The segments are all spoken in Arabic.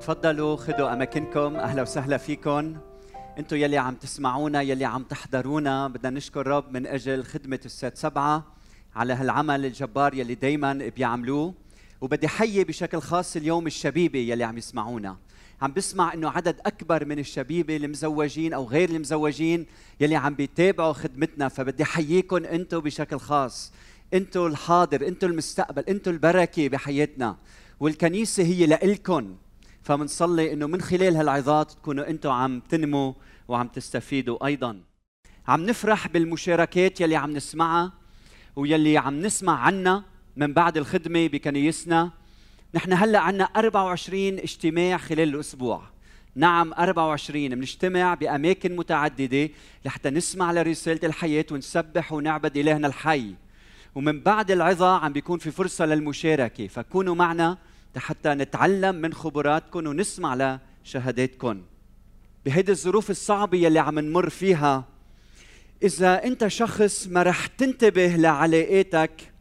تفضلوا خذوا أماكنكم. أهلا وسهلا فيكم. أنتم يلي عم تسمعونا يلي عم تحضرونا. بدنا نشكر رب من أجل خدمة السات سبعة على هالعمل الجبار يلي دائما بيعملوه. وبدي حيي بشكل خاص اليوم الشبيبة يلي عم يسمعونا. عم بسمع إنه عدد أكبر من الشبيبة المزوجين أو غير المزوجين يلي عم بيتابعوا خدمتنا. فبدي أحييكم أنتم بشكل خاص. أنتم الحاضر أنتم المستقبل أنتم البركة بحياتنا. والكنيسة هي لإلكم فمنصلي إنه من خلال هالعظات تكونوا أنتم عم تنموا وعم تستفيدوا أيضا. عم نفرح بالمشاركات يلي عم نسمعها ويلي عم نسمع عنها من بعد الخدمة بكنيسنا. نحن هلأ عندنا 24 اجتماع خلال الأسبوع. نعم 24 بنجتمع بأماكن متعددة لحتى نسمع لرسالة الحياة ونسبح ونعبد إلهنا الحي. ومن بعد العظة عم بيكون في فرصة للمشاركة. فكونوا معنا حتى نتعلم من خبراتكم ونسمع لشهاداتكم. بهيدي الظروف الصعبة يلي عم نمر فيها إذا أنت شخص ما رح تنتبه لعلاقاتك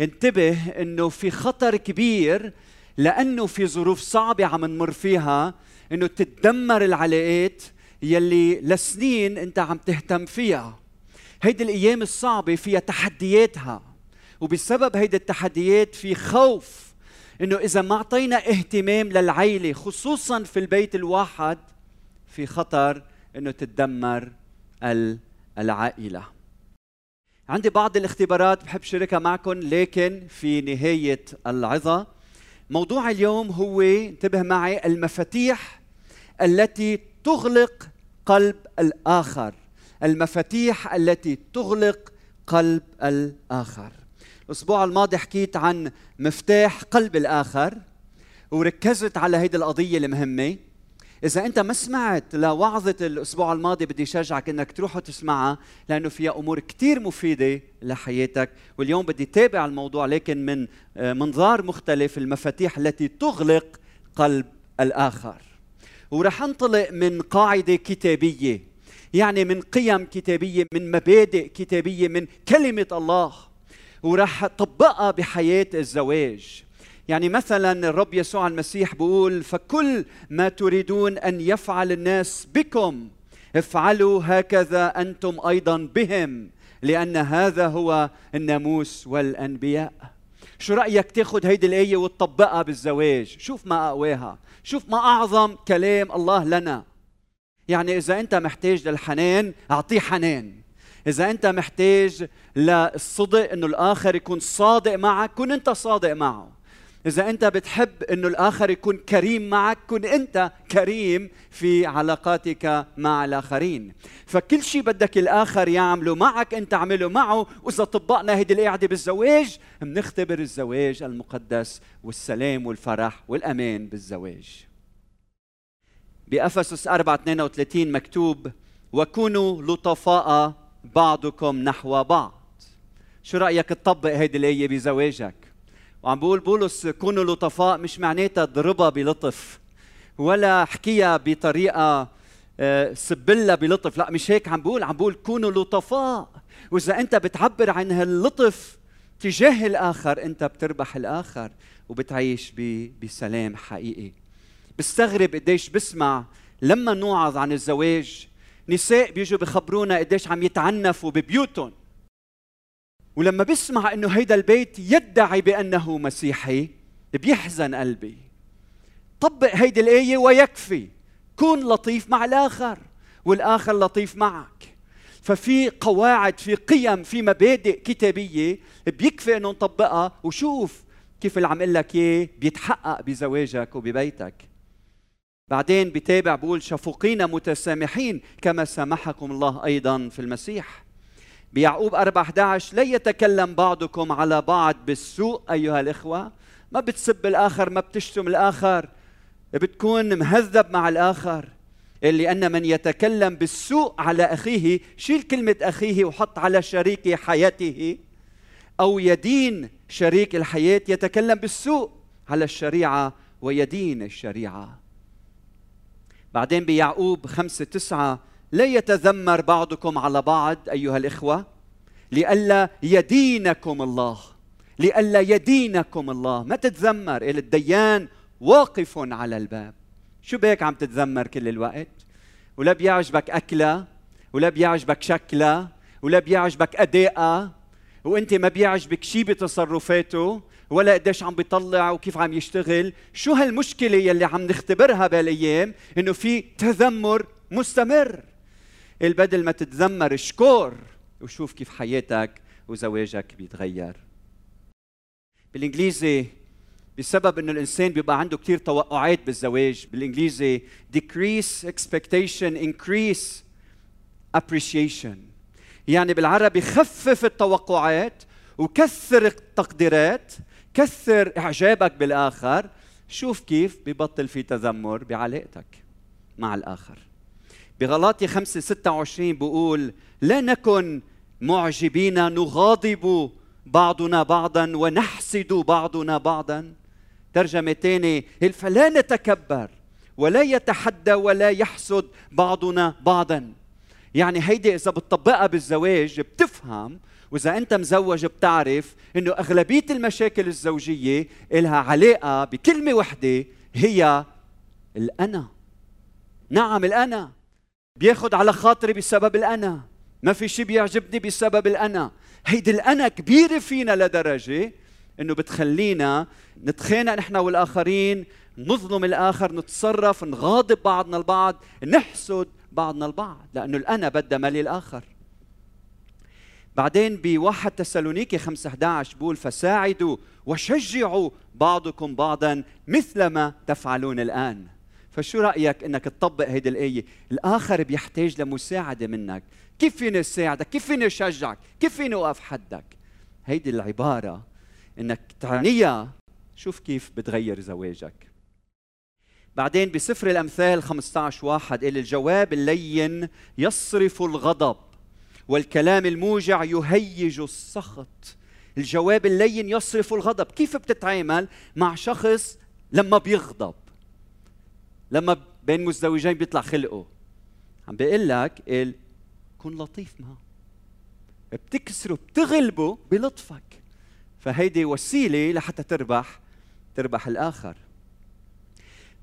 انتبه إنه في خطر كبير لأنه في ظروف صعبة عم نمر فيها إنه تتدمر العلاقات يلي لسنين أنت عم تهتم فيها. هيدي الأيام الصعبة فيها تحدياتها وبسبب هيدي التحديات في خوف إنه إذا ما أعطينا اهتمام للعيلة خصوصا في البيت الواحد في خطر إنه تتدمر العائلة. عندي بعض الاختبارات بحب شاركها معكم لكن في نهاية العظة. موضوع اليوم هو انتبه معي المفاتيح التي تغلق قلب الآخر. المفاتيح التي تغلق قلب الآخر. الأسبوع الماضي حكيت عن مفتاح قلب الآخر وركزت على هيدي القضية المهمة. إذا أنت ما سمعت لوعظة الأسبوع الماضي بدي شجعك إنك تروح وتسمعها لأنه فيها أمور كثير مفيدة لحياتك. واليوم بدي تابع الموضوع لكن من آه، منظار مختلف المفاتيح التي تغلق قلب الآخر. ورح أنطلق من قاعدة كتابية. يعني من قيم كتابية من مبادئ كتابية من كلمة الله. وراح طبقها بحياة الزواج. يعني مثلا الرب يسوع المسيح بيقول فكل ما تريدون أن يفعل الناس بكم افعلوا هكذا أنتم أيضا بهم لأن هذا هو الناموس والأنبياء. شو رأيك تاخذ هيدي الآية وتطبقها بالزواج؟ شوف ما أقواها. شوف ما أعظم كلام الله لنا. يعني إذا أنت محتاج للحنان أعطيه حنان. إذا أنت محتاج للصدق إنه الآخر يكون صادق معك كن أنت صادق معه. إذا أنت بتحب أنه الآخر يكون كريم معك كن أنت كريم في علاقاتك مع الآخرين. فكل شيء بدك الآخر يعمله معك أنت اعمله معه. وإذا طبقنا هيدي القعدة بالزواج بنختبر الزواج المقدس والسلام والفرح والأمان بالزواج. بأفسس 4 32 مكتوب وكونوا لطفاء بعضكم نحو بعض. شو رأيك تطبق هيدي الآية بزواجك؟ وعم بقول بولس كونوا لطفاء مش معناتها اضربها بلطف ولا احكيها بطريقة آه، سبلها بلطف لا مش هيك عم بقول. عم بقول كونوا لطفاء وإذا أنت بتعبر عن هاللطف تجاه الآخر أنت بتربح الآخر وبتعيش بسلام حقيقي. بستغرب قديش بسمع لما نوعظ عن الزواج. نساء بيجوا بخبرونا قديش عم يتعنفوا ببيوتهم. ولما بسمع إنه هيدا البيت يدعي بأنه مسيحي بيحزن قلبي. طبق هيدي الآية ويكفي. كن لطيف مع الآخر والآخر لطيف معك. ففي قواعد في قيم في مبادئ كتابية بيكفي إنه نطبقها. وشوف كيف اللي عم أقول لك اياه بيتحقق بزواجك وببيتك. بعدين بتابع بقول شفوقين متسامحين كما سامحكم الله أيضا في المسيح. بيعقوب 4 11 لا يتكلم بعضكم على بعض بالسوء أيها الإخوة. ما بتسب الآخر ما بتشتم الآخر. بتكون مهذب مع الآخر. لأن من يتكلم بالسوء على أخيه شيل كلمة أخيه وحط على شريك حياته. أو يدين شريك الحياة يتكلم بالسوء على الشريعة ويدين الشريعة. بعدين بيعقوب خمسة تسعة لا يتذمر بعضكم على بعض أيها الإخوة لئلا يدينكم الله لئلا يدينكم الله. ما تتذمر الديان واقف على الباب. شو بك عم تتذمر كل الوقت؟ ولا بيعجبك أكلها ولا بيعجبك شكلها ولا بيعجبك أدائها وأنت ما بيعجبك شيء بتصرفاته ولا قديش عم بيطلع وكيف عم يشتغل. شو هالمشكلة يلي عم نختبرها بالايام إنه في تذمر مستمر. البدل ما تتذمر اشكر وشوف كيف حياتك وزواجك بيتغير. بالإنجليزي بسبب إنه الإنسان بيبقى عنده كثير توقعات بالزواج بالإنجليزي decrease expectation increase appreciation. يعني بالعربي خفف التوقعات وكثر التقديرات كثر إعجابك بالآخر شوف كيف ببطل في تذمر بعلاقتك مع الآخر. بغلاطي 5 26 بقول لا نكن معجبين نغاضب بعضنا بعضا ونحسد بعضنا بعضا. ترجمة ثانية فلا نتكبر ولا يتحدى ولا يحسد بعضنا بعضا. يعني هيدي إذا بتطبقها بالزواج بتفهم وإذا أنت مزوج بتعرف إنه أغلبية المشاكل الزوجية إلها علاقة بكلمة وحدة هي الأنا. نعم الأنا. بياخد على خاطري بسبب الأنا. ما في شيء بيعجبني بسبب الأنا. هيدي الأنا كبيرة فينا لدرجة إنه بتخلينا نتخانق نحن والآخرين نظلم الآخر نتصرف نغاضب بعضنا البعض نحسد بعضنا البعض لأنه الأنا بدها مالي الآخر. بعدين بواحد تسالونيكي 5 11 بقول فساعدوا وشجعوا بعضكم بعضا مثلما تفعلون الآن. فشو رأيك إنك تطبق هيدي الآية؟ الآخر بيحتاج لمساعدة منك. كيف فيني أساعدك؟ كيف فيني أشجعك؟ كيف فيني أوقف حدك؟ هيدي العبارة إنك تعنيها. شوف كيف بتغير زواجك. بعدين بسفر الأمثال 15 واحد قال الجواب اللين يصرف الغضب. والكلام الموجع يهيج السخط. الجواب اللين يصرف الغضب. كيف بتتعامل مع شخص لما بيغضب؟ لما بين مزدوجين بيطلع خلقه. عم بيقول لك قال كن لطيف معه. بتكسره بتغلبه بلطفك. فهيدي وسيلة لحتى تربح تربح الآخر.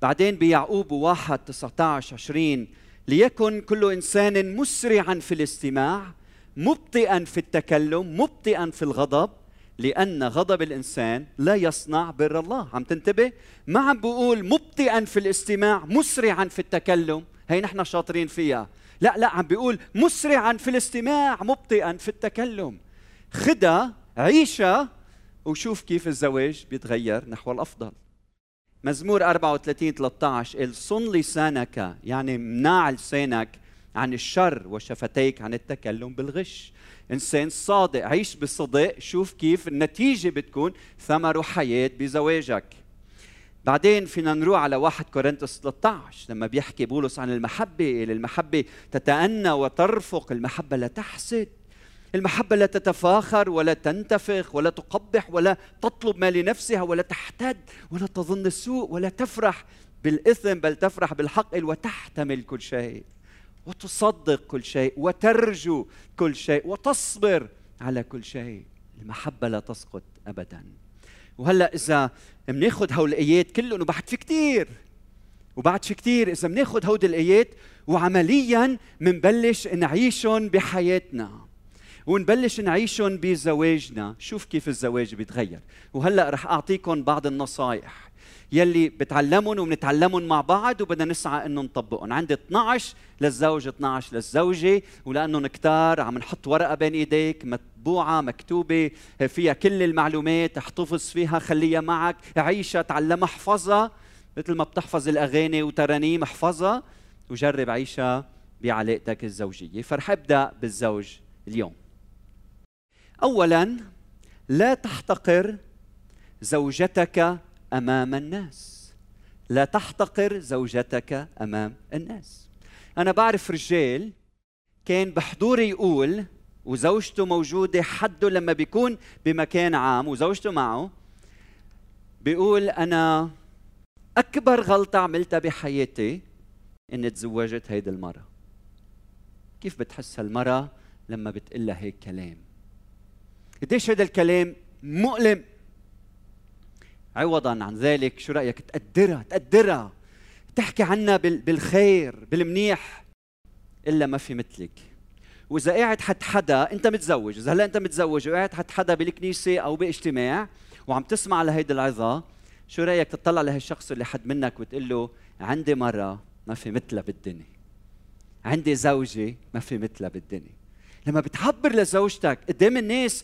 بعدين بيعقوب واحد 19 20 ليكن كل إنسان مسرعا في الاستماع مبطئا في التكلم مبطئا في الغضب لأن غضب الإنسان لا يصنع بر الله. عم تنتبه؟ ما عم بقول مبطئا في الاستماع مسرعا في التكلم. هي نحن شاطرين فيها. لا لا عم بيقول مسرعا في الاستماع مبطئا في التكلم. خدها عيشها وشوف كيف الزواج بيتغير نحو الأفضل. مزمور 34 13 قال صن لسانك يعني مناع لسانك عن الشر وشفتيك عن التكلم بالغش. إنسان صادق عيش بصدق شوف كيف النتيجة بتكون ثمر حياه بزواجك. بعدين فينا نروح على 1 كورنثوس 13 لما بيحكي بولس عن المحبة المحبة تتأنى وترفق المحبة لا تحسد. المحبة لا تتفاخر ولا تنتفخ ولا تقبح ولا تطلب ما لنفسها ولا تحتد ولا تظن السوء ولا تفرح بالإثم بل تفرح بالحق وتحتمل كل شيء وتصدق كل شيء وترجو كل شيء وتصبر على كل شيء. المحبة لا تسقط أبدا. وهلأ إذا بناخذ هول الآيات كلهم وبعد في كثير وبعد في كثير إذا بناخذ هود الآيات وعمليا منبلش نعيشهم بحياتنا. ونبلش نعيشهم بزواجنا. شوف كيف الزواج بيتغير. وهلأ رح أعطيكم بعض النصائح يلي بتعلمهم وبنتعلمهم مع بعض وبدنا نسعى انه نطبقهم. عندي 12 للزوج 12 للزوجة ولانهم كتار عم نحط ورقة بين إيديك مطبوعة مكتوبة فيها كل المعلومات احتفظ فيها خليها معك عيشها تعلمها احفظها. مثل ما بتحفظ الأغاني وترانيم احفظها. وجرب عيشها بعلاقتك الزوجية. فرح أبدأ بالزوج اليوم. اولا لا تحتقر زوجتك أمام الناس. لا تحتقر زوجتك أمام الناس. أنا بعرف رجال كان بحضوري يقول وزوجته موجودة حده لما بيكون بمكان عام وزوجته معه بيقول أنا أكبر غلطة عملتها بحياتي إني تزوجت هيدي المراه كيف بتحس هالمراه لما بتقلها هيك كلام؟ قديش هذا الكلام مؤلم؟ عوضا عن ذلك شو رأيك تقدرها؟ تقدرها. تحكي عنها بالخير بالمنيح إلا ما في مثلك. وإذا قاعد حد حدا أنت متزوج إذا هلأ أنت متزوج وقاعد حد حدا بالكنيسة أو باجتماع وعم تسمع لهيدي العظة شو رأيك تطلع لهالشخص اللي حد منك وتقول له عندي مرة ما في مثلها بالدنيا. عندي زوجة ما في مثلها بالدنيا. لما بتعبر لزوجتك قدام الناس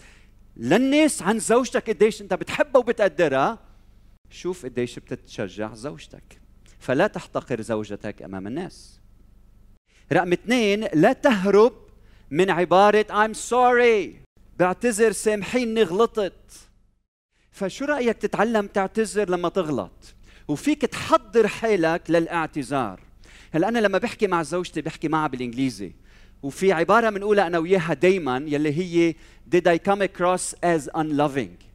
للناس عن زوجتك قديش انت بتحبها وبتقدرها. شوف قديش بتتشجع زوجتك. فلا تحتقر زوجتك أمام الناس. رقم اثنين لا تهرب من عبارة I'm sorry. بعتذر سامحيني غلطت فشو رأيك تتعلم تعتذر لما تغلط؟ وفيك تحضر حالك للاعتذار. هلا أنا لما بحكي مع زوجتي بحكي معها بالإنجليزي. وفي عبارة بنقولها أنا وياها دائما يلي هي did I come across as unloving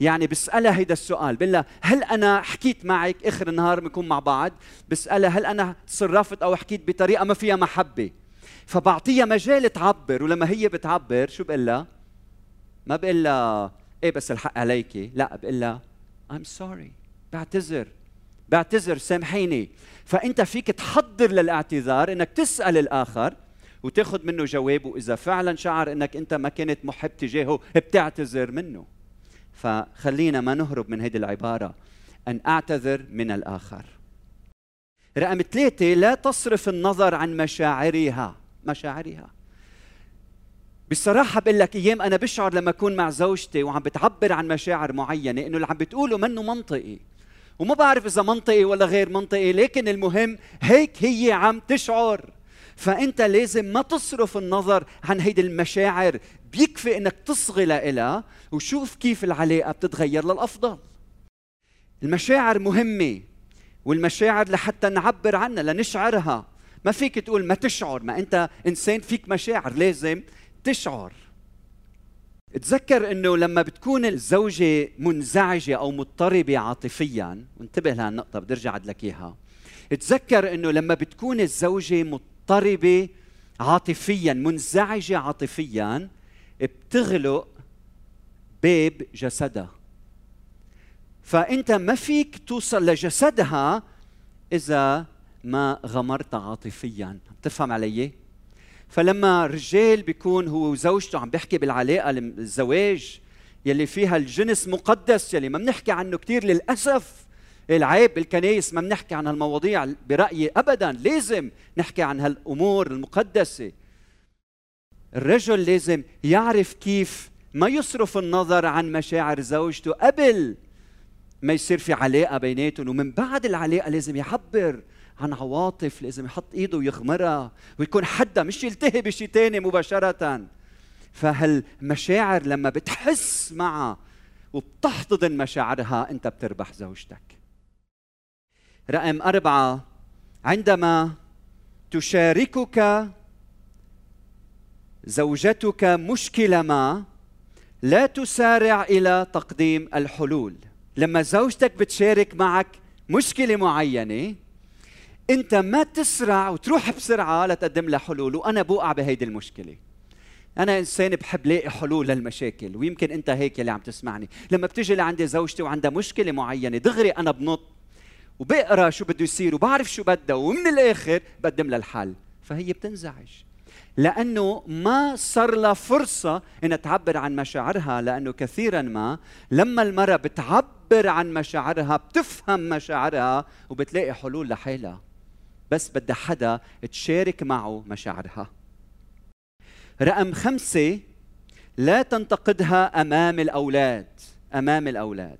يعني بسألها هيدا السؤال بقول هل أنا حكيت معك آخر النهار بنكون مع بعض؟ بسألها هل أنا تصرفت أو حكيت بطريقة ما فيها محبة؟ فبعطيها مجال تعبر ولما هي بتعبر شو بقول لها؟ ما بقول لها إيه بس الحق عليكي؟ لا بقول لها I'm sorry بعتذر بعتذر سامحيني. فأنت فيك تحضر للاعتذار إنك تسأل الآخر وتاخذ منه جواب واذا فعلا شعر إنك أنت ما كنت محب تجاهه بتعتذر منه. فخلينا ما نهرب من هذه العبارة أن أعتذر من الآخر. رقم ثلاثة لا تصرف النظر عن مشاعرها. مشاعرها. بصراحة بقول لك أيام أنا بشعر لما أكون مع زوجتي وعم بتعبر عن مشاعر معينة إنه اللي عم بتقوله منه منطقي. وما بعرف إذا منطقي ولا غير منطقي لكن المهم هيك هي عم تشعر. فأنت لازم ما تصرف النظر عن هيدي المشاعر. بيكفي إنك تصغي لها وشوف كيف العلاقة بتتغير للأفضل. المشاعر مهمة والمشاعر لحتى نعبر عنها لنشعرها. ما فيك تقول ما تشعر ما أنت إنسان فيك مشاعر لازم تشعر. تذكر إنه لما بتكون الزوجة منزعجة أو مضطربة عاطفيا وانتبه لهالنقطة بدي أرجع لك إياها. تذكر إنه لما بتكون الزوجة مضطربة عاطفيا منزعجة عاطفيا بتغلق باب جسدها. فأنت ما فيك توصل لجسدها إذا ما غمرت عاطفيا. تفهم علي؟ فلما رجال بيكون هو وزوجته عم بيحكي بالعلاقة الزواج يلي فيها الجنس مقدس يلي ما بنحكي عنه كثير للأسف العيب بالكنايس ما بنحكي عن هالمواضيع برأيي ابدا لازم نحكي عن هالأمور المقدسة. الرجل لازم يعرف كيف ما يصرف النظر عن مشاعر زوجته قبل ما يصير في علاقة بيناتهم ومن بعد العلاقة لازم يعبر عن عواطف لازم يحط إيده ويغمرها ويكون حدا مش يلتهي بشيء تاني مباشرة. فهالمشاعر لما بتحس معها وبتحتضن مشاعرها أنت بتربح زوجتك. رقم أربعة. عندما تشاركك زوجتك مشكلة ما لا تسارع إلى تقديم الحلول. لما زوجتك بتشارك معك مشكلة معينة أنت ما تسرع وتروح بسرعة لتقدم لها حلول وأنا بوقع بهيدي المشكلة. أنا إنسان بحب لاقي حلول للمشاكل ويمكن أنت هيك اللي عم تسمعني. لما بتيجي لعندي زوجتي وعندها مشكلة معينة دغري أنا بنط وبقرأ شو بده يصير وبعرف شو بدها ومن الآخر بقدم لها الحل. فهي بتنزعج. لأنه ما صار لها فرصة إنها تعبر عن مشاعرها لأنه كثيرا ما لما المرأة بتعبر عن مشاعرها بتفهم مشاعرها وبتلاقي حلول لحالها. بس بدها حدا تشارك معه مشاعرها. رقم خمسة لا تنتقدها أمام الأولاد. أمام الأولاد.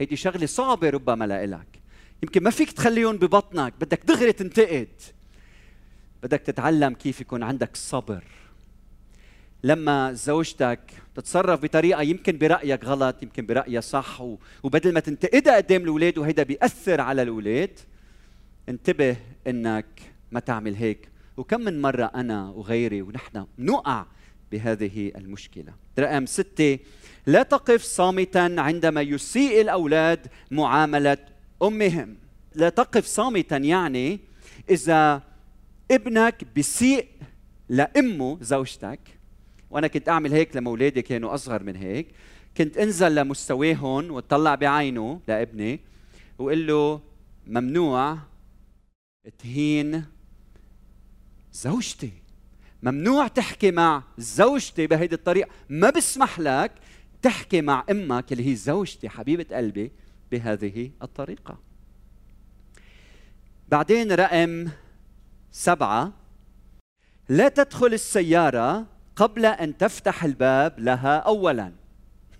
هيدي شغلة صعبة ربما لإلك. يمكن ما فيك تخليهم ببطنك بدك دغري تنتقد. بدك تتعلم كيف يكون عندك صبر. لما زوجتك تتصرف بطريقة يمكن برأيك غلط يمكن برأيها صح وبدل ما تنتقدها قدام الأولاد وهيدا بيأثر على الأولاد انتبه إنك ما تعمل هيك. وكم من مرة أنا وغيري ونحن نقع بهذه المشكلة. رقم ستة لا تقف صامتا عندما يسيء الأولاد معاملة أمهم. لا تقف صامتا يعني إذا ابنك بيسيء لأمه زوجتك. وأنا كنت أعمل هيك لما أولادي كانوا أصغر من هيك. كنت أنزل لمستواهم وتطلع بعينه لابني وقل له ممنوع تهين زوجتي. ممنوع تحكي مع زوجتي بهيدي الطريقة. ما بسمح لك تحكي مع أمك اللي هي زوجتي حبيبة قلبي. بهذه الطريقة. بعدين رقم سبعة. لا تدخل السيارة قبل أن تفتح الباب لها أولا.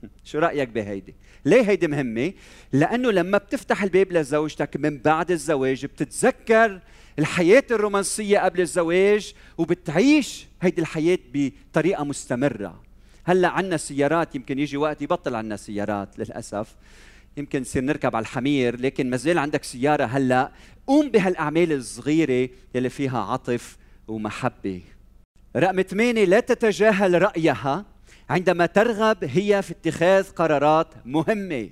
شو رأيك بهيدي؟ ليه هيدي مهمة؟ لأنه لما بتفتح الباب لزوجتك من بعد الزواج بتتذكر الحياة الرومانسية قبل الزواج وبتعيش هيدي الحياة بطريقة مستمرة. هلأ عندنا سيارات يمكن يجي وقت يبطل عندنا سيارات للأسف. يمكن نصير نركب على الحمير لكن ما زال عندك سيارة هلأ. قوم بهالأعمال الصغيرة يلي فيها عطف ومحبة. رقم ثمانية لا تتجاهل رأيها. عندما ترغب هي في اتخاذ قرارات مهمة.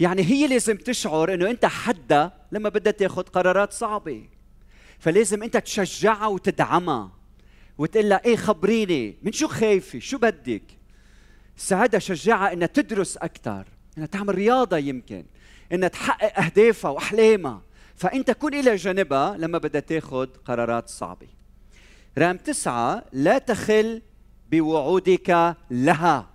يعني هي لازم تشعر إنه أنت حدا لما بدها تاخذ قرارات صعبة. فلازم أنت تشجعها وتدعمها وتقول لها إيه خبريني من شو خايفة؟ شو بدك؟ ساعدها شجعها إنها تدرس أكثر انها تعمل رياضة يمكن انها تحقق أهدافها وأحلامها. فأنت كن إلى جانبها لما بدها تاخذ قرارات صعبة. رقم تسعة لا تخل بوعودك لها.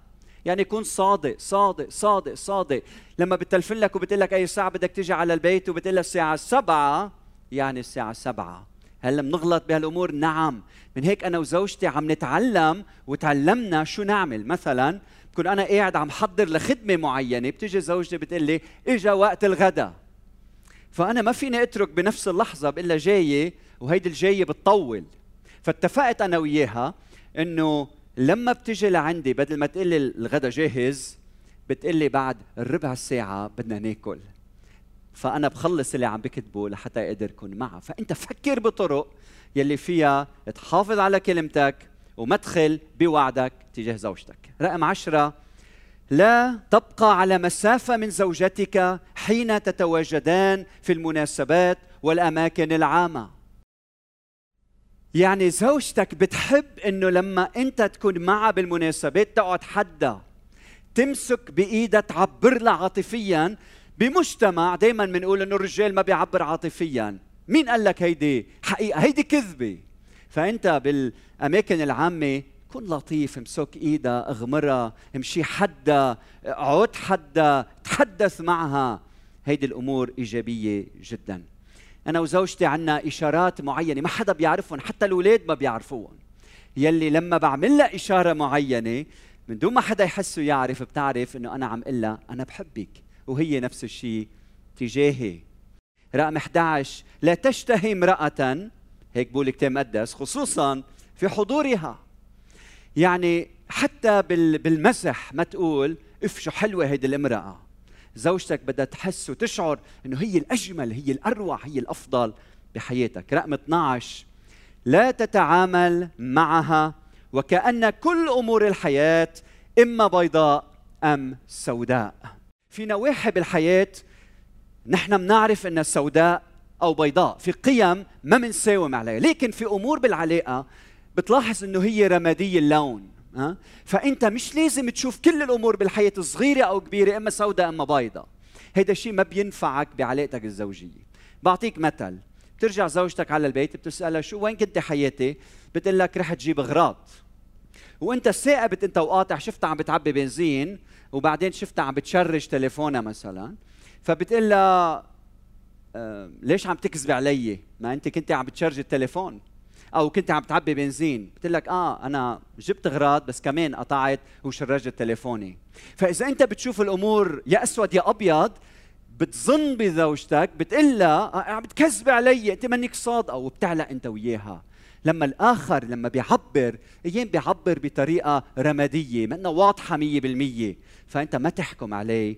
يعني كن صادق صادق صادق صادق. لما بتلفن لك وبتقول لك أي ساعة بدك تيجي على البيت وبتقول لها الساعة سبعة يعني الساعة سبعة. هل بنغلط بهالأمور؟ نعم. من هيك أنا وزوجتي عم نتعلم وتعلمنا شو نعمل. مثلا بكون أنا قاعد عم حضر لخدمة معينة بتيجي زوجتي بتقول لي إجا وقت الغداء فأنا ما فيني أترك بنفس اللحظة بقول لها جاية وهيدي الجاية بتطول. فاتفقت أنا وياها إنه لما بتجي لعندي بدل ما تقول لي الغداء جاهز بتقول لي بعد ربع ساعة بدنا ناكل. فأنا بخلص اللي عم بكتبه لحتى أقدر أكون معها. فأنت فكر بطرق يلي فيها تحافظ على كلمتك وما تخل بوعدك تجاه زوجتك. رقم عشرة لا تبقى على مسافة من زوجتك حين تتواجدان في المناسبات والأماكن العامة. يعني زوجتك بتحب إنه لما أنت تكون معها بالمناسبات تقعد حدا تمسك بإيدها تعبر لها عاطفيا. بمجتمع دائما بنقول إنه الرجال ما بيعبر عاطفيا. مين قال لك هيدي حقيقة؟ هيدي كذبة. فأنت بالأماكن العامة كن لطيف امسك ايدها اغمرها امشي حدا اقعد حدا تحدث معها. هيدي الأمور إيجابية جدا. أنا وزوجتي عنا إشارات معينة ما حدا بيعرفهم حتى الأولاد ما بيعرفوهم. يلي لما بعمل لها إشارة معينة من دون ما حدا يحس ويعرف بتعرف إنه أنا عم أقول لها أنا بحبك. وهي نفس الشيء تجاهي. رقم 11 لا تشتهي امرأة هيك بقول كتاب مقدس خصوصا في حضورها. يعني حتى بالمزح ما تقول اف شو حلوة هيدي الامراه زوجتك بدها تحس وتشعر إنه هي الأجمل هي الأروع هي الأفضل بحياتك. رقم 12 لا تتعامل معها وكأن كل أمور الحياة إما بيضاء أم سوداء. في نواحي بالحياة نحن بنعرف انها سوداء أو بيضاء في قيم ما بنساوم عليها. لكن في أمور بالعلاقة بتلاحظ إنه هي رمادية اللون ها؟ فأنت مش لازم تشوف كل الأمور بالحياة صغيره أو كبيرة إما سوداء إما بيضاء. هيدا الشيء ما بينفعك بعلاقتك الزوجية. بعطيك مثل بترجع زوجتك على البيت بتسألها شو وين كنت حياتي؟ بتقول لك رحت جيب أغراض. وأنت ثاقبت أنت وقاطع شفتها عم بتعبي بنزين وبعدين شفتها عم بتشرج تليفونها مثلا فبتقول لها ليش عم تكذبي علي؟ ما انت كنت عم بتشرج التليفون. أو كنت عم تعبي بنزين. بتقول لك آه أنا جبت اغراض بس كمان قطعت وشرجت تليفوني. فإذا أنت بتشوف الأمور يا أسود يا أبيض بتظن بزوجتك بتقول لها آه عم بتكذبي علي. أنت منك صادقه وبتعلق أنت وياها. لما الآخر لما بيعبر أيام بيعبر بطريقة رمادية منا واضحة 100% فأنت ما تحكم عليه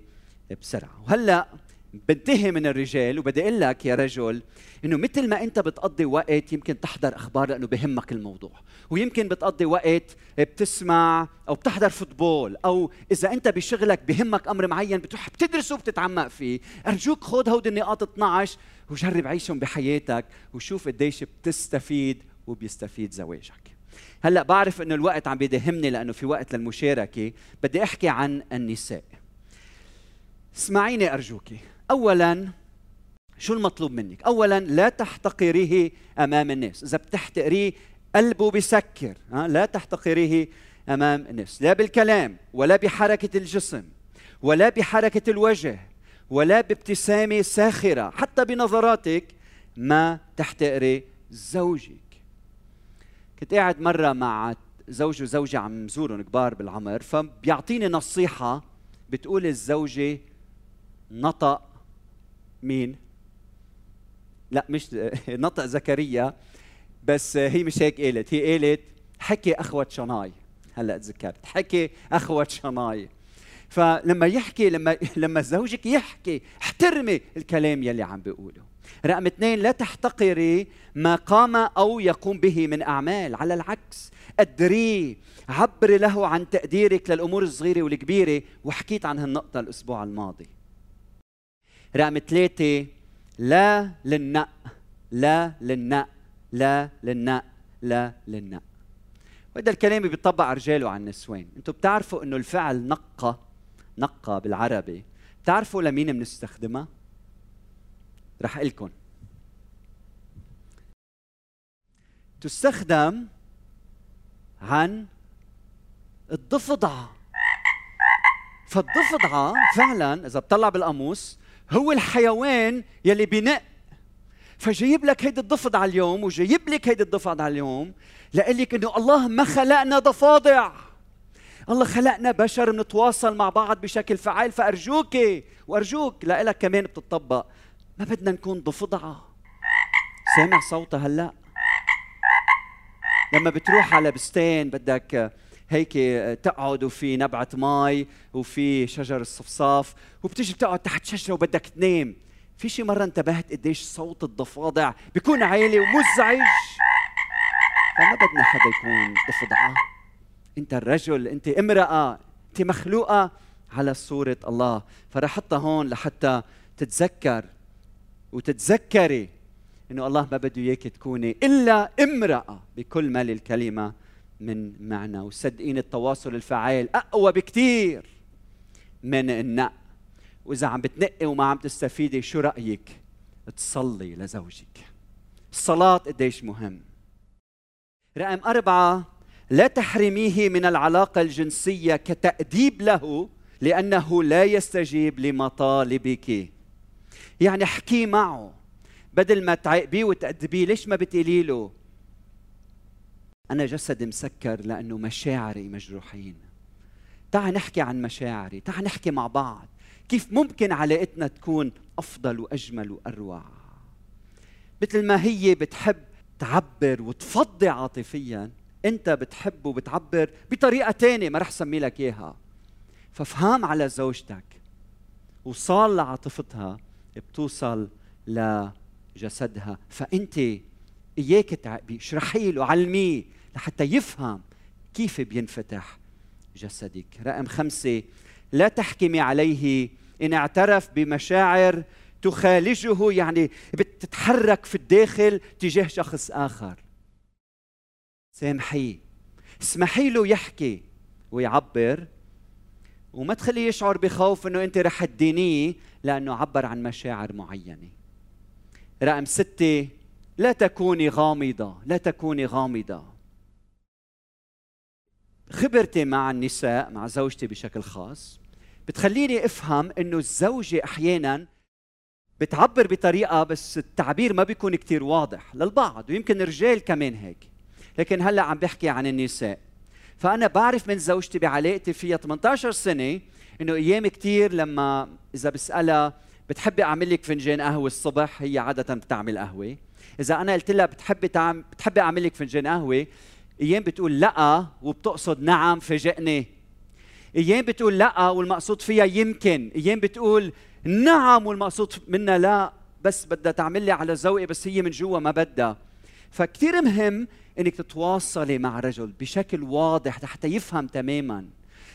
بسرعة. وهلأ بنتهي من الرجال وبدي أقول لك يا رجل إنه مثل ما أنت بتقضي وقت يمكن تحضر أخبار لأنه بهمك الموضوع ويمكن بتقضي وقت بتسمع أو بتحضر فوتبول أو إذا أنت بشغلك بهمك أمر معين بتروح بتدرسه وبتتعمق فيه أرجوك خذ هودي النقاط 12 وجرب عيشهم بحياتك وشوف قديش بتستفيد وبيستفيد زواجك. هلأ بعرف إنه الوقت عم بيدهمني لأنه في وقت للمشاركة بدي أحكي عن النساء. اسمعيني ارجوك اولا شو المطلوب منك؟ اولا لا تحتقريه أمام الناس. إذا بتحتقريه قلبه بسكر لا تحتقريه أمام الناس. لا بالكلام ولا بحركة الجسم ولا بحركة الوجه ولا بابتسامة ساخرة. حتى بنظراتك ما تحتقري زوجك. كنت قاعد مرة مع زوج وزوجة عم زورهم كبار بالعمر فبيعطيني نصيحة بتقول الزوجة نطق مين؟ لا مش نطق زكريا بس هي مش هيك قالت. هي قالت حكي أخوة شناي. هلأ تذكرت. حكي أخوة شناي. فلما يحكي لما لما زوجك يحكي احترمي الكلام يلي عم بيقوله. رقم اثنين لا تحتقري ما قام أو يقوم به من أعمال. على العكس قدريه عبري له عن تقديرك للأمور الصغيرة والكبيرة وحكيت عن هالنقطة الأسبوع الماضي. رقم ثلاثة لا للنق لا للنق لا للنق لا للنق. وهذا الكلام بيطبق على الرجال وعلى النسوان. أنتم بتعرفوا انه الفعل نقى نقى بالعربي. بتعرفوا لمين بنستخدمها؟ رح لكم تستخدم عن الضفدعة. فالضفدعة فعلا إذا بتطلع بالقاموس هو الحيوان يلي بنق فجايب لك هيدي الضفدعة اليوم وجايب لك هيدي الضفدعة اليوم لك إنه الله ما خلقنا ضفادع. الله خلقنا بشر بنتواصل مع بعض بشكل فعال فأرجوك وأرجوك لك كمان بتطبق. ما بدنا نكون ضفدعة. سامع صوتها هلأ؟ لما بتروح على بستان بدك هيك تقعد وفي نبعة مي وفي شجر الصفصاف وبتيجي بتقعد تحت شجرة وبدك تنام. في شي مرة انتبهت قديش صوت الضفادع بيكون عالي ومزعج. فما بدنا حدا يكون ضفدعة. انت الرجل انت امرأة انت مخلوقة على صورة الله. فرح احطها هون لحتى تتذكر وتتذكري إنه الله ما بده إياك تكوني إلا امرأة بكل ما للكلمه من معنى وصدقين التواصل الفعال. أقوى بكثير من النق وإذا عم بتنقي وما عم تستفيدي شو رأيك؟ تصلي لزوجك. الصلاة قديش مهم. رقم أربعة لا تحرميه من العلاقة الجنسية كتأديب له لأنه لا يستجيب لمطالبك. يعني احكي معه. بدل ما تعاقبيه وتأدبيه ليش ما بتقولي له؟ أنا جسدي مسكر لأنه مشاعري مجروحين. تعال نحكي عن مشاعري تعال نحكي مع بعض. كيف ممكن علاقتنا تكون أفضل وأجمل وأروع؟ مثل ما هي بتحب تعبر وتفضي عاطفيا أنت بتحب وبتعبر بطريقة ثانية ما رح سمي لك إياها. فافهم على زوجتك وصال لعاطفتها بتوصل لجسدها. فأنت إياك تعبي اشرحي له علميه لحتى يفهم كيف بينفتح جسدك. رقم خمسة لا تحكمي عليه. إن اعترف بمشاعر تخالجه يعني بتتحرك في الداخل تجاه شخص آخر. سامحيه. اسمحي له يحكي ويعبر وما تخليه يشعر بخوف إنه أنت رح تدينيه لأنه عبر عن مشاعر معينة. رقم ستة لا تكوني غامضة لا تكوني غامضة. خبرتي مع النساء مع زوجتي بشكل خاص بتخليني أفهم إنه الزوجة أحيانا بتعبر بطريقة بس التعبير ما بيكون كتير واضح للبعض ويمكن الرجال كمان هيك. لكن هلأ عم بحكي عن النساء. فأنا بعرف من زوجتي بعلاقتي فيها 18 سنة إنه أيام كثير لما إذا بسألها بتحبي أعمل لك فنجان قهوة الصبح؟ هي عادة بتعمل قهوة. إذا أنا قلت لها بتحبي تعمل بتحبي أعمل لك فنجان قهوة؟ أيام بتقول لا وبتقصد نعم فاجئني. أيام بتقول لا والمقصود فيها يمكن. أيام بتقول نعم والمقصود منها لا بس بدها تعمل لي على ذوقي بس هي من جوا ما بدها. فكتير مهم إنك تتواصلي مع رجل بشكل واضح حتى يفهم تماما.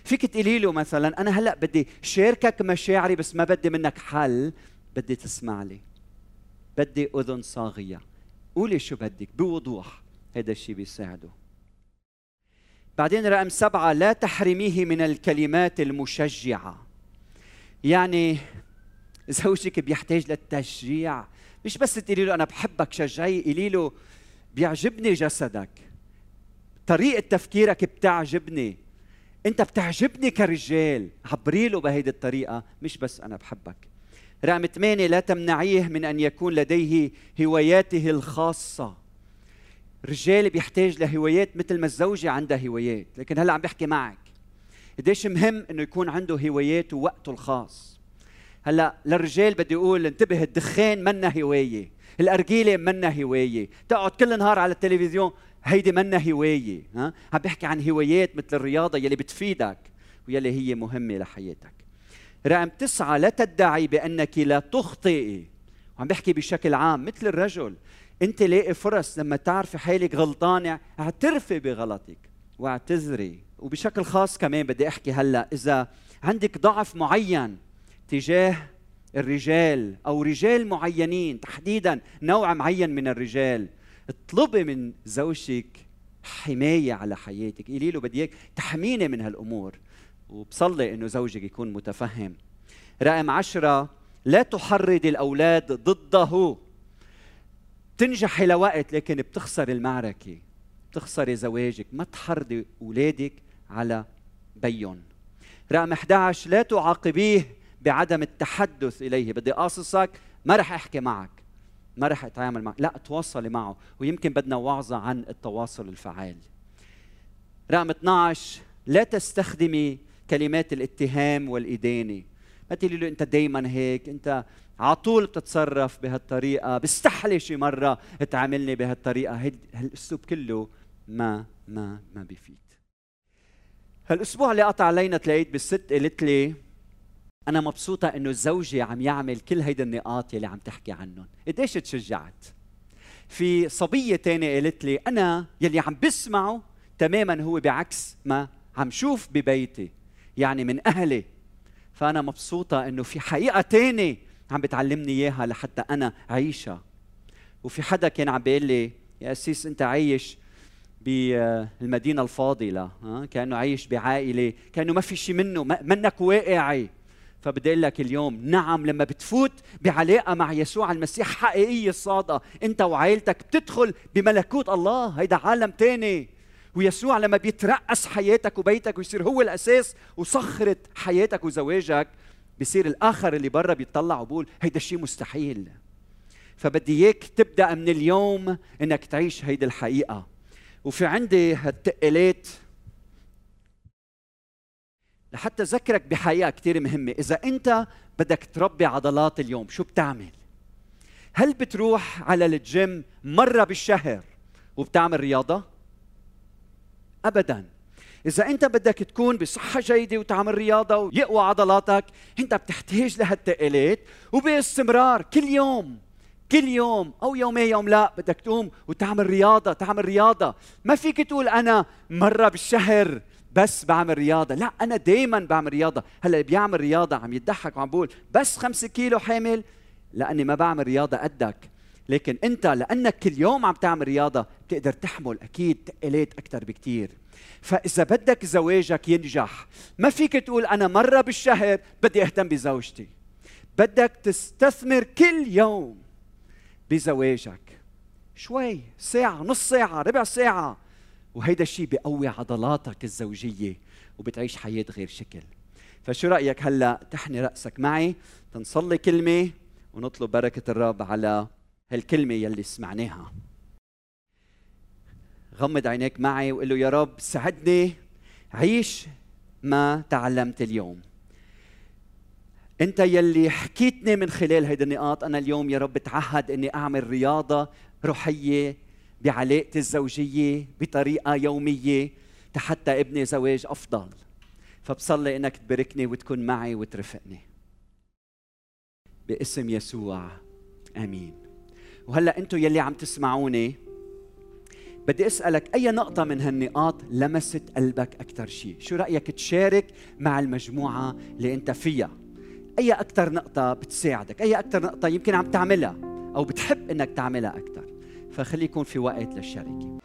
فيك تقولي له مثلا أنا هلأ بدي شاركك مشاعري بس ما بدي منك حل بدي تسمع لي. بدي أذن صاغية. قولي شو بدك بوضوح. هذا الشيء بيساعده. بعدين رقم سبعة لا تحرميه من الكلمات المشجعة. يعني زوجك بيحتاج للتشجيع. مش بس تقولي له أنا بحبك شجعي قولي له بيعجبني جسدك. طريقة تفكيرك بتعجبني. أنت بتعجبني كرجال. عبري له بهيدي الطريقة مش بس أنا بحبك. رقم ثمانية لا تمنعيه من أن يكون لديه هواياته الخاصة. رجال بيحتاج لهوايات مثل ما الزوجة عندها هوايات لكن هلأ عم بحكي معك. قديش مهم إنه يكون عنده هوايات ووقته الخاص. هلأ للرجال بدي أقول انتبه الدخان منا هواية الأرجيلة منا هواية تقعد كل نهار على التلفزيون هيدي منا هواية ها؟ عم بحكي عن هوايات مثل الرياضة يلي بتفيدك ويلي هي مهمة لحياتك. رقم تسعة لا تدعي بأنك لا تخطئي وعم بحكي بشكل عام مثل الرجل. انت لاقي فرص لما تعرفي حالك غلطانة اعترفي بغلطك واعتذري. وبشكل خاص كمان بدي احكي هلا إذا عندك ضعف معين تجاه الرجال أو رجال معينين تحديدا نوع معين من الرجال اطلبي من زوجك حماية على حياتك. قولي له بدي إياك تحميني من هالأمور. وبصلي إنه زوجك يكون متفهم. رقم عشرة لا تحرض الأولاد ضده. تنجحي لوقت لكن بتخسر المعركة بتخسري زواجك. ما تحرضي أولادك على بيون رقم 11 لا تعاقبيه بعدم التحدث إليه. بدي قاصصك ما رح أحكي معك. ما رح أتعامل معك. لا تواصلي معه. ويمكن بدنا وعظة عن التواصل الفعال. رقم 12 لا تستخدمي كلمات الاتهام والإدانة. ما تقولي له أنت دايما هيك أنت على طول بتتصرف بهالطريقة بستحلي شي مرة تعاملني بهالطريقة. هالأسلوب كله ما ما ما بيفيد هالأسبوع اللي قطع علينا تلاقيت بالست قالت لي أنا مبسوطة إنه زوجي عم يعمل كل هيدي النقاط يلي عم تحكي عنهم. قديش تشجعت؟ في صبية تانية قالت لي أنا يلي عم بسمعه تماما هو بعكس ما عم شوف ببيتي يعني من أهلي. فأنا مبسوطة إنه في حقيقة تانية عم بتعلمني إياها لحتى أنا أعيشها. وفي حدا كان عم بيقول لي يا أسيس أنت عايش بالمدينة الفاضلة كأنه عايش بعائلة كأنه ما في شيء منه منك واقعي. فبدي أقول لك اليوم نعم لما بتفوت بعلاقة مع يسوع المسيح حقيقية صادقة أنت وعائلتك بتدخل بملكوت الله هيدا عالم تاني. ويسوع لما بيترأس حياتك وبيتك ويصير هو الأساس وصخرة حياتك وزواجك بصير الآخر اللي برا بيطلع وبقول هيدا الشيء مستحيل. فبدي إياك تبدأ من اليوم إنك تعيش هيدي الحقيقة. وفي عندي هالتقلات لحتى أذكرك بحقيقة كثير مهمة. إذا أنت بدك تربي عضلات اليوم شو بتعمل؟ هل بتروح على الجيم مرة بالشهر وبتعمل رياضة؟ ابدا. إذا أنت بدك تكون بصحة جيدة وتعمل رياضة ويقوى عضلاتك أنت بتحتاج لهالتقالات وباستمرار. كل يوم كل يوم أو يومين يوم لا بدك تقوم وتعمل رياضة تعمل رياضة. ما فيك تقول أنا مرة بالشهر بس بعمل رياضة. لا أنا دايما بعمل رياضة. هلأ اللي بيعمل رياضة عم يضحك وعم بقول بس خمسة كيلو حامل؟ لأني ما بعمل رياضة قدك. لكن أنت لأنك كل يوم عم تعمل رياضة بتقدر تحمل أكيد تقلات أكثر بكثير فإذا بدك زواجك ينجح ما فيك تقول أنا مرة بالشهر بدي أهتم بزوجتي. بدك تستثمر كل يوم بزواجك. شوي ساعة نص ساعة ربع ساعة. وهيدا الشيء بيقوي عضلاتك الزوجية وبتعيش حياة غير شكل. فشو رأيك هلأ تحني رأسك معي تنصلي كلمة ونطلب بركة الرب على هالكلمة يلي سمعناها. غمض عينيك معي وقول له يا رب ساعدني عيش ما تعلمت اليوم. انت يلي حكيتني من خلال هيدي النقاط أنا اليوم يا رب بتعهد إني أعمل رياضة روحية بعلاقتي الزوجية بطريقة يومية حتى ابني زواج أفضل. فبصلي إنك تباركني وتكون معي وترفقني. باسم يسوع آمين. وهلأ أنتم يلي عم تسمعوني بدي أسألك أي نقطة من هالنقاط لمست قلبك أكثر شيء شو رأيك تشارك مع المجموعة اللي أنت فيها؟ أي أكثر نقطة بتساعدك؟ أي أكثر نقطة يمكن عم تعملها أو بتحب إنك تعملها أكثر فخلي يكون في وقت للشركه